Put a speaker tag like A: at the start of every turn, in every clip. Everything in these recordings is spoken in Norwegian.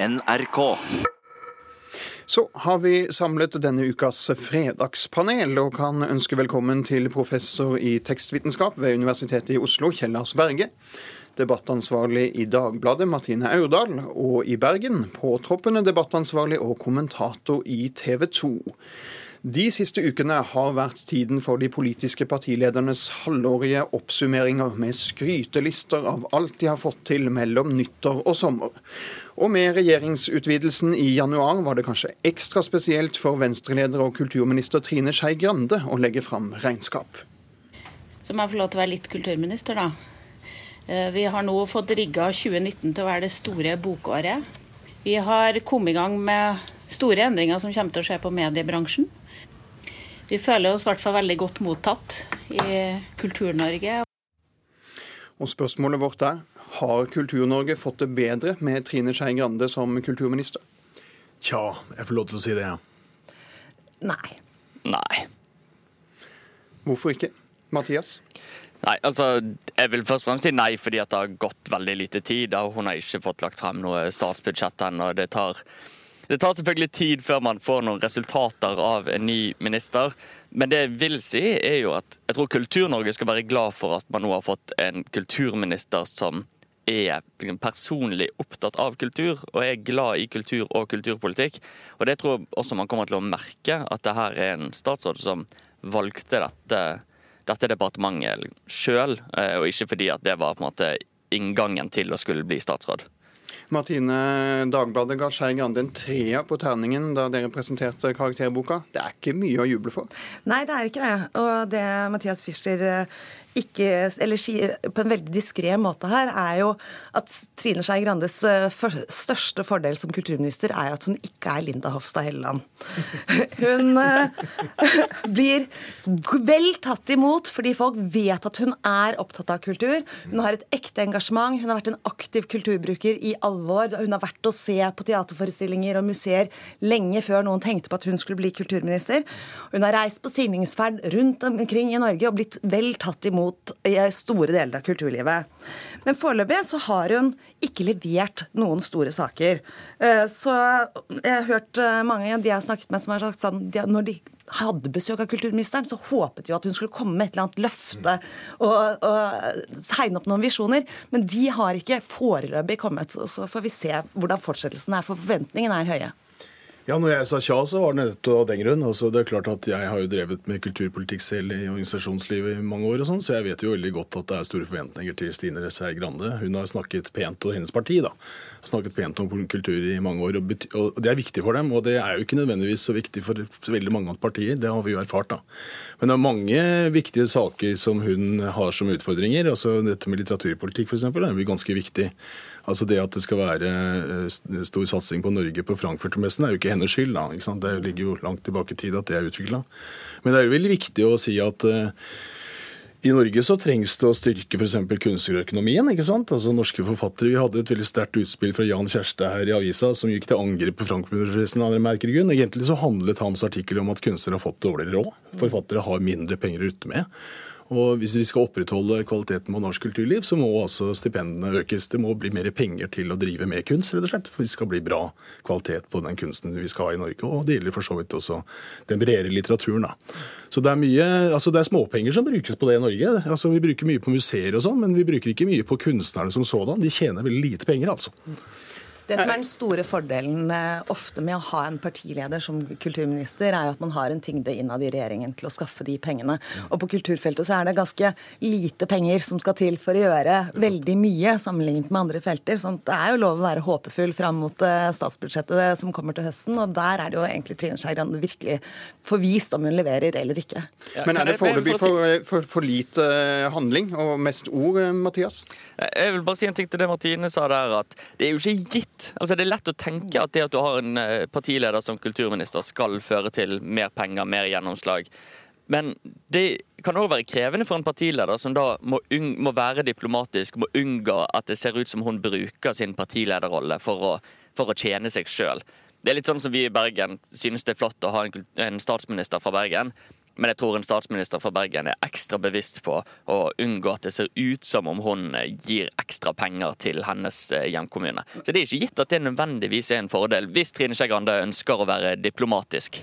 A: NRK.
B: Så har vi samlet denne ukas fredagspanel, og kan ønske velkommen til professor i tekstvitenskap ved Universitetet i Oslo, Kjell Lars Berge. Debattansvarlig i Dagbladet, Martine Aurdal. Og i Bergen, påtroppende debattansvarlig og kommentator i TV 2. De siste ukene har vært tiden for de politiske partiledernes halvårige oppsummeringer med skrytelister av alt de har fått til mellom nyttår og sommer. Og med regjeringsutvidelsen i januar var det kanskje ekstra spesielt for Venstre-leder og kulturminister Trine Skei Grande å legge fram regnskap.
C: Så må jeg få lov til å være litt kulturminister, da. Eh, vi har nå fått rigga 2019 til å være det store bokåret. Vi har kommet i gang med store endringer som kommer til å skje på mediebransjen. Vi føler oss i hvert fall veldig godt mottatt i Kultur-Norge.
B: Og spørsmålet vårt er har Kultur-Norge fått det bedre med Trine Skei Grande som kulturminister?
D: Tja, jeg får lov til å si det, ja.
E: Nei.
F: Nei.
B: Hvorfor ikke? Mathias?
F: Nei, altså, Jeg vil først og fremst si nei fordi at det har gått veldig lite tid. og Hun har ikke fått lagt frem noe statsbudsjett ennå. Det tar det tar selvfølgelig tid før man får noen resultater av en ny minister. Men det jeg vil si, er jo at jeg tror Kultur-Norge skal være glad for at man nå har fått en kulturminister som er liksom personlig opptatt av kultur og er glad i kultur og kulturpolitikk. Og det tror jeg også man kommer til å merke, at det her er en statsråd som valgte dette, dette departementet sjøl, eh, og ikke fordi at det var på en måte inngangen til å skulle bli statsråd.
B: Martine, Dagbladet ga Skei Grande en treer på terningen da dere presenterte karakterboka. Det er ikke mye å juble for?
E: Nei, det er ikke det. Og det Mathias Fischer eh, ikke, eller på en veldig diskré måte her, er jo at Trine Skei Grandes eh, største fordel som kulturminister er at hun ikke er Linda Hofstad Helleland. Hun eh, blir vel tatt imot fordi folk vet at hun er opptatt av kultur. Hun har et ekte engasjement. Hun har vært en aktiv kulturbruker i alvor. Hun har vært å se på teaterforestillinger og museer lenge før noen tenkte på at hun skulle bli kulturminister. Hun har reist på signingsferd rundt omkring i Norge og blitt vel tatt imot i store deler av kulturlivet. Men foreløpig så har hun ikke levert noen store saker. Eh, så jeg har hørt eh, mange av de jeg har snakket med som har sagt sånn Når de hadde besøk av kulturministeren, så håpet de at hun skulle komme med et eller annet løfte og, og tegne opp noen visjoner. Men de har ikke foreløpig kommet. Så får vi se hvordan fortsettelsen er, for forventningene er høye.
D: Ja, når jeg sa tja, så var det nettopp av den grunn. Altså, det er klart at Jeg har jo drevet med kulturpolitikk selv i organisasjonslivet i mange år, og sånn, så jeg vet jo veldig godt at det er store forventninger til Stine Skei Grande. Hun har snakket pent, og hennes parti da, har snakket pent om kultur i mange år. Og, og Det er viktig for dem, og det er jo ikke nødvendigvis så viktig for veldig mange andre partier. Det har vi jo erfart. da. Men det er mange viktige saker som hun har som utfordringer. altså Dette med litteraturpolitikk f.eks. er jo ganske viktig. Altså Det at det skal være eh, stor satsing på Norge på Frankfurtermessen, er jo ikke hennes skyld. da, ikke sant? Det ligger jo langt tilbake i tid at det er utvikla. Men det er jo veldig viktig å si at uh, i Norge så trengs det å styrke f.eks. kunstnerøkonomien. ikke sant? Altså Norske forfattere. Vi hadde et veldig sterkt utspill fra Jan Kjerste her i avisa som gikk til angrep på merkegrunn. Egentlig så handlet hans artikkel om at kunstnere har fått dårligere råd. Forfattere har mindre penger å rutte med. Og hvis vi skal opprettholde kvaliteten på norsk kulturliv, så må altså stipendene økes. Det må bli mer penger til å drive med kunst, rett og slett. For det skal bli bra kvalitet på den kunsten vi skal ha i Norge. Og det gjelder for så vidt også den bredere litteraturen. da. Så det er mye, altså det er småpenger som brukes på det i Norge. Altså Vi bruker mye på museer og sånn, men vi bruker ikke mye på kunstnerne som sådan. De tjener veldig lite penger, altså.
E: Det som er den store fordelen eh, ofte med å ha en partileder som kulturminister, er jo at man har en tyngde innad i regjeringen til å skaffe de pengene. Og på kulturfeltet så er det ganske lite penger som skal til for å gjøre veldig mye sammenlignet med andre felter. Så det er jo lov å være håpefull fram mot eh, statsbudsjettet som kommer til høsten. Og der er det jo egentlig Trine Skei Grande virkelig forvist om hun leverer eller ikke.
B: Men er det foreløpig for, for, for lite eh, handling og mest ord, Mathias?
F: Jeg vil bare si en ting til det Martine sa der, at det er jo ikke gitt Altså, det er lett å tenke at det at du har en eh, partileder som kulturminister skal føre til mer penger, mer gjennomslag. Men det kan òg være krevende for en partileder som da må, må, være diplomatisk, må unngå at det ser ut som hun bruker sin partilederrolle for å, for å tjene seg sjøl. Det er litt sånn som vi i Bergen synes det er flott å ha en, en statsminister fra Bergen. Men jeg tror en statsminister fra Bergen er ekstra bevisst på å unngå at det ser ut som om hun gir ekstra penger til hennes hjemkommune. Så det er ikke gitt at det nødvendigvis er en fordel, hvis Trine Skei Grande ønsker å være diplomatisk.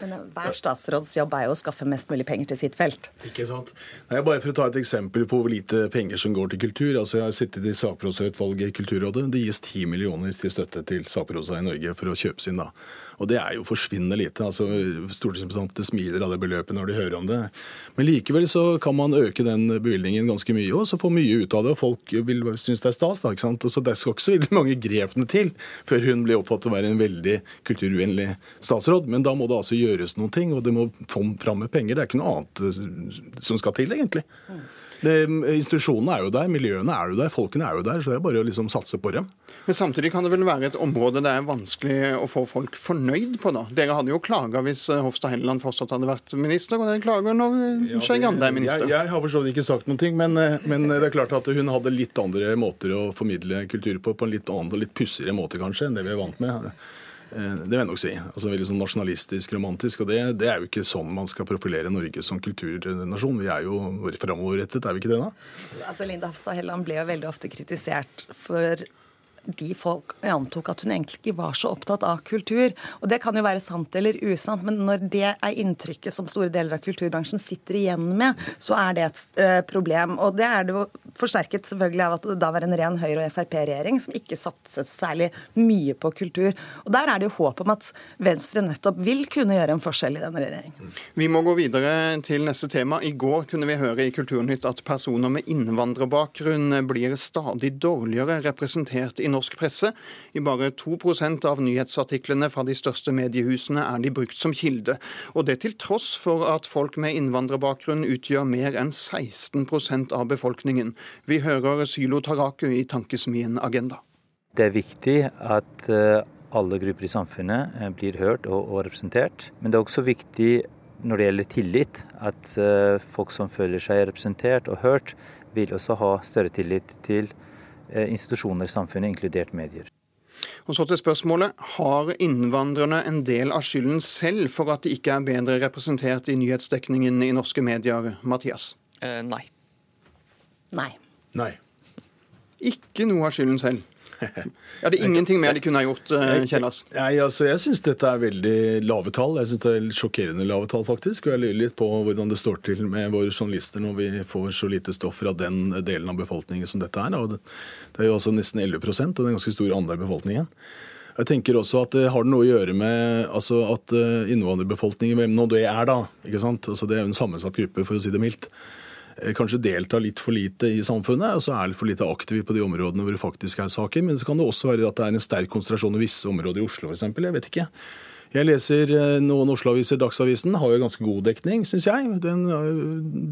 E: Men Hver statsråds jobb er jo å skaffe mest mulig penger til sitt felt.
D: Ikke sant. Nei, bare For å ta et eksempel på hvor lite penger som går til kultur. altså Jeg har sittet i sakprosautvalget i Kulturrådet. Det gis 10 millioner til støtte til sakprosa i Norge for å kjøpes inn. da. Og det er jo forsvinnende lite. altså Stortingsrepresentanter smiler av det beløpet når de hører om det. Men likevel så kan man øke den bevilgningen ganske mye, og så få mye ut av det. Og folk vil synes det er stas. da, ikke sant? Og så Det skal ikke så veldig mange grepene til før hun blir oppfattet å være en veldig kulturvennlig statsråd. Men da må det altså gjøres noen ting, og det må få fram med penger. Det er ikke noe annet eh, som skal til, egentlig. Det, institusjonene er jo der, miljøene er jo der, folkene er jo der. Så det er bare å liksom satse på dem.
B: Men samtidig kan det vel være et område det er vanskelig å få folk fornøyd på, da? Dere hadde jo klaga hvis eh, Hofstad Helleland fortsatt hadde vært minister, og dere klager når ja, Skei Grande er minister.
D: Jeg, jeg har for så vidt ikke sagt noen ting, men, eh, men, det er klart at hun hadde litt andre måter å formidle kultur på, på en litt annen og litt pussigere måte kanskje, enn det vi er vant med. Eh, det vil jeg nok si. Altså Veldig sånn nasjonalistisk, romantisk. Og det, det, er jo ikke sånn man skal profilere Norge som kulturnasjon. Vi er jo framoverrettet, er vi ikke det da?
E: Altså Linda Hafstad Helland ble jo veldig ofte kritisert for de folk antok at hun egentlig ikke var så opptatt av kultur. Og det kan jo være sant eller usant, men når det er inntrykket som store deler av kulturbransjen sitter igjen med, så er det et uh, problem. Og det er det jo forsterket selvfølgelig av at det da var en ren Høyre- og Frp-regjering som ikke satset særlig mye på kultur. Og der er det jo håp om at Venstre nettopp vil kunne gjøre en forskjell i denne regjeringen.
B: Vi må gå videre til neste tema. I går kunne vi høre i Kulturnytt at personer med innvandrerbakgrunn blir stadig dårligere representert i norsk presse. I bare 2% av nyhetsartiklene fra de største mediehusene er de brukt som kilde. Og det til tross for at folk med innvandrerbakgrunn utgjør mer enn 16% av befolkningen. Vi hører Sylo Taraku i tankesmien Agenda.
A: Det er viktig at eh, alle grupper i samfunnet eh, blir hørt og, representert. Men det er også viktig når det gjelder tillit, at eh, folk som føler seg representert og hørt, vil også ha større tillit til institusjoner i samfunnet, inkludert medier.
B: Og så til spørsmålet, Har innvandrerne en del av skylden selv for at de ikke er bedre representert i nyhetsdekningen i norske medier, Mathias?
F: Eh, nei.
E: Nei.
D: Nei.
B: Ikke noe av skylden selv? Ja, det er ingenting mer de kunne ha gjort, eh, Kjellas?
D: Nei, altså, Jeg syns dette er veldig lave tall. Jeg synes det er sjokkerende lave tall, faktisk. Og jeg lurer litt på hvordan det står til med våre journalister når vi får så lite stoff fra den delen av befolkningen som dette er. Og det, er jo altså nesten 11% og det er en ganske stor andel av befolkningen. Jeg tenker også at det har noe å gjøre med altså at eh, innvandrerbefolkningen, hvem nå det er, da. ikke sant? Altså Det er jo en sammensatt gruppe, for å si det mildt. Eh, kanskje deltar litt for lite i samfunnet, og så er litt for lite aktive på de områdene hvor det faktisk er saker. Men så kan det også være at det er en sterk konsentrasjon i visse områder i Oslo f.eks. Jeg vet ikke. Jeg leser eh, noen Oslo-aviser. Dagsavisen har jo ganske god dekning, syns jeg. Den eh,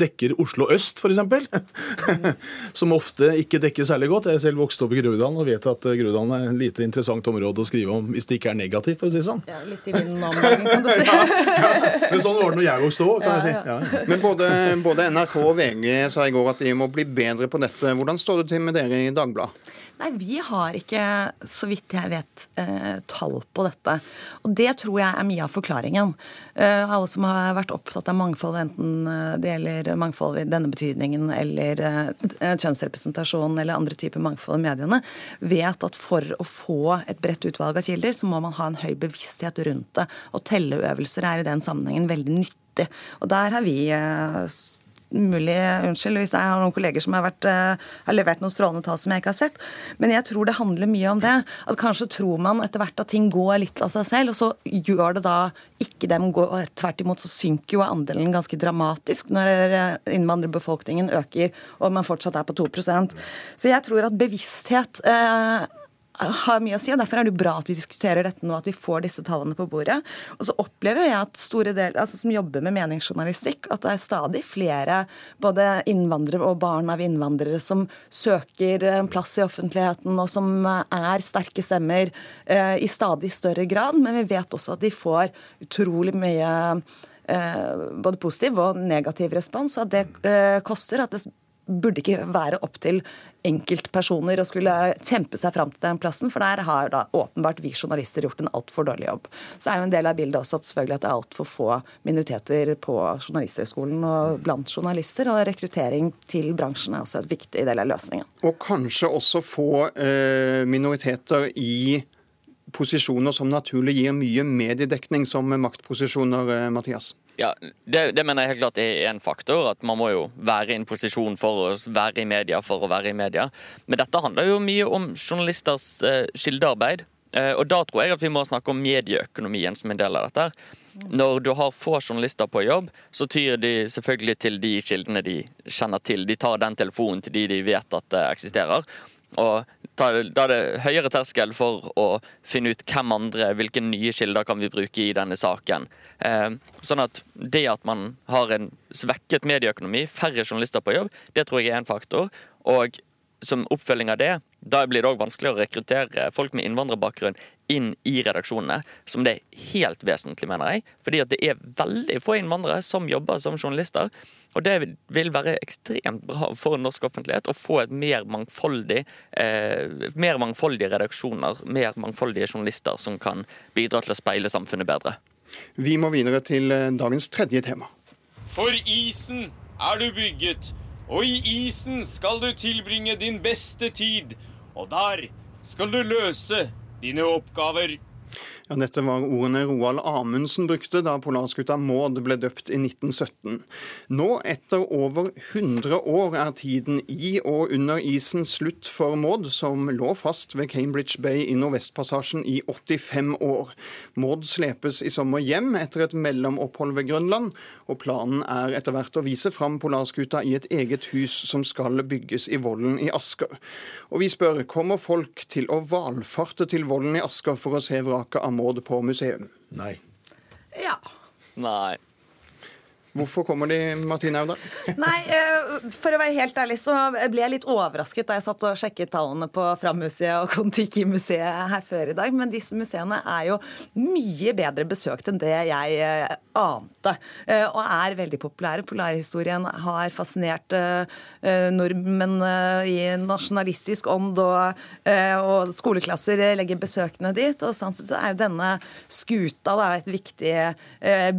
D: dekker Oslo øst, f.eks. Som ofte ikke dekker særlig godt. Jeg er selv vokst opp i Groruddalen og vet at eh, Groruddalen er et lite interessant område å skrive om hvis det ikke er negativt, for å si det sånn.
E: Ja, litt i vinden om dagen, kan du si.
D: ja, Men sånn var det når jeg vokste opp, kan jeg si.
B: Men både, både NRK og VG sa i går at de må bli bedre på dette. Hvordan står det til med dere i Dagbladet?
E: Nei, vi har ikke, så vidt jeg vet, eh, tall på dette. Og det tror jeg er mye av forklaringen. Eh, alle som har vært opptatt av mangfold, enten eh, det gjelder mangfold i denne betydningen eller eh, kjønnsrepresentasjon eller andre typer mangfold i mediene, vet at for å få et bredt utvalg av kilder, så må man ha en høy bevissthet rundt det. Og telleøvelser er i den sammenhengen veldig nyttig. Og der har vi mulig Unnskyld hvis jeg har noen kolleger som har, vært, uh, har levert noen strålende tall som jeg ikke har sett. Men jeg tror det handler mye om det. At kanskje tror man etter hvert at ting går litt av seg selv, og så gjør det da ikke dem går. Tvert imot så synker jo andelen ganske dramatisk når eh, innvandrerbefolkningen øker og man fortsatt er på 2% Så jeg tror at bevissthet uh, har mye å si. og Derfor er det bra at vi diskuterer dette nå, at vi får disse tallene på bordet. Og så opplever jeg at store deler, altså som jobber med meningsjournalistikk, at det er stadig flere både innvandrere og barn av innvandrere som søker plass i offentligheten, og som er sterke stemmer eh, i stadig større grad. Men vi vet også at de får utrolig mye eh, både positiv og negativ respons, og at det eh, koster. at det burde ikke være opp til enkeltpersoner å skulle kjempe seg fram til den plassen, for der har da åpenbart vi journalister gjort en altfor dårlig jobb. Så er jo en del av bildet også at selvfølgelig at det er altfor få minoriteter på Journalisthøgskolen og blant journalister, og rekruttering til bransjen er også et viktig del av løsningen.
B: Og kanskje også få eh, minoriteter i posisjoner som naturlig gir mye mediedekning som maktposisjoner, eh, Mathias?
F: Ja, det, det, mener jeg helt klart er en faktor. At man må jo være i en posisjon for å være i media for å være i media. Men dette handler jo mye om journalisters eh, kildearbeid. Eh, og da tror jeg at vi må snakke om medieøkonomien som en del av dette. Når du har få journalister på jobb, så tyr de selvfølgelig til de kildene de kjenner til. De tar den telefonen til de de vet at det eksisterer. Og da er det høyere terskel for å finne ut hvem andre, hvilke nye kilder kan vi bruke i denne saken. Eh, sånn at det at man har en svekket medieøkonomi, færre journalister på jobb, det tror jeg er en faktor. Og som oppfølging av det, da blir det òg vanskelig å rekruttere folk med innvandrerbakgrunn inn i redaksjonene, som det er helt vesentlig, mener jeg. Fordi at det er veldig få innvandrere som jobber som journalister. Og det vil være ekstremt bra for norsk offentlighet å få et mer mangfoldig, eh, mer mangfoldige redaksjoner, mer mangfoldige journalister som kan bidra til å speile samfunnet bedre.
B: Vi må videre til eh, dagens tredje tema.
G: For isen er du bygget, og i isen skal du tilbringe din beste tid. Og der skal du løse dine oppgaver.
B: Ja, Dette var ordene Roald Amundsen brukte da polarskuta Maud ble døpt i 1917. Nå, etter over 100 år, er tiden i og under isen slutt for Maud, som lå fast ved Cambridge Bay i Nordvestpassasjen i 85 år. Maud slepes i sommer hjem etter et mellomopphold ved Grønland, og planen er etter hvert å vise fram polarskuta i et eget hus som skal bygges i Vollen i Asker. Og vi spør, kommer folk til å valfarte til Vollen i Asker for å se vraket av Maud på museum?
D: Nei.
E: Ja.
F: Nei.
B: Hvorfor kommer de, Martine Audal?
E: Nei, eh, for å være helt ærlig så ble jeg litt overrasket da jeg satt og sjekket tallene på Fram-museet og Kon-Tiki-museet her før i dag. Men disse museene er jo mye bedre besøkt enn det jeg eh, ante. Eh, og er veldig populære. Polarhistorien har fascinert nordmenn i nasjonalistisk ånd, og, og skoleklasser legger besøkende dit. Og sånn sett så er jo denne skuta da, et viktig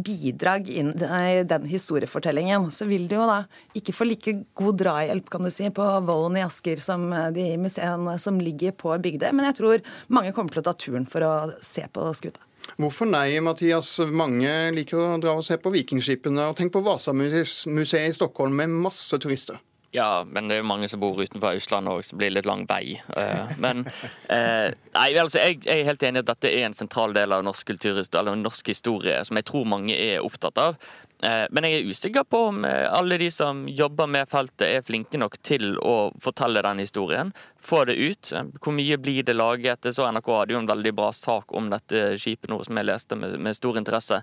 E: bidrag inn i den historiefortellingen, så vil de jo da ikke få like god drahjelp kan du si, på Vollen i Asker som de museene som ligger på Bygdøy. Men jeg tror mange kommer til å ta turen for å se på skuta.
B: Hvorfor nei, Mathias? Mange liker å dra og se på vikingskipene. Og tenk på Vasamuseet i Stockholm med masse turister.
F: Ja, men det er jo mange som bor utenfor Østlandet òg, så det blir litt lang vei. Eh, men eh, nei, altså, jeg, er helt enig i at dette er en sentral del av norsk kulturhistorie, eller norsk historie, som jeg tror mange er opptatt av. Eh, men jeg er usikker på om alle de som jobber med feltet, er flinke nok til å fortelle den historien. Få det ut. Hvor mye blir det laget? Så NRK hadde jo en veldig bra sak om dette skipet nå, som jeg leste med, stor interesse.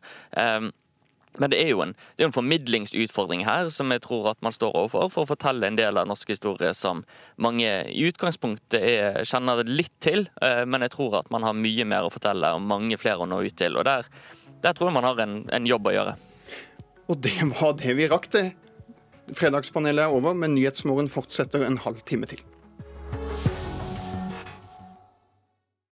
F: Men det er jo en, det er en, formidlingsutfordring her som jeg tror at man står overfor for å fortelle en del av norsk historie som mange i utgangspunktet er, kjenner litt til, eh, men jeg tror at man har mye mer å fortelle og mange flere å nå ut til. Og der, der tror jeg man har en, en jobb å gjøre.
B: Og det var det vi rakk til. Fredagspanelet er over, men Nyhetsmorgen fortsetter en halv time til.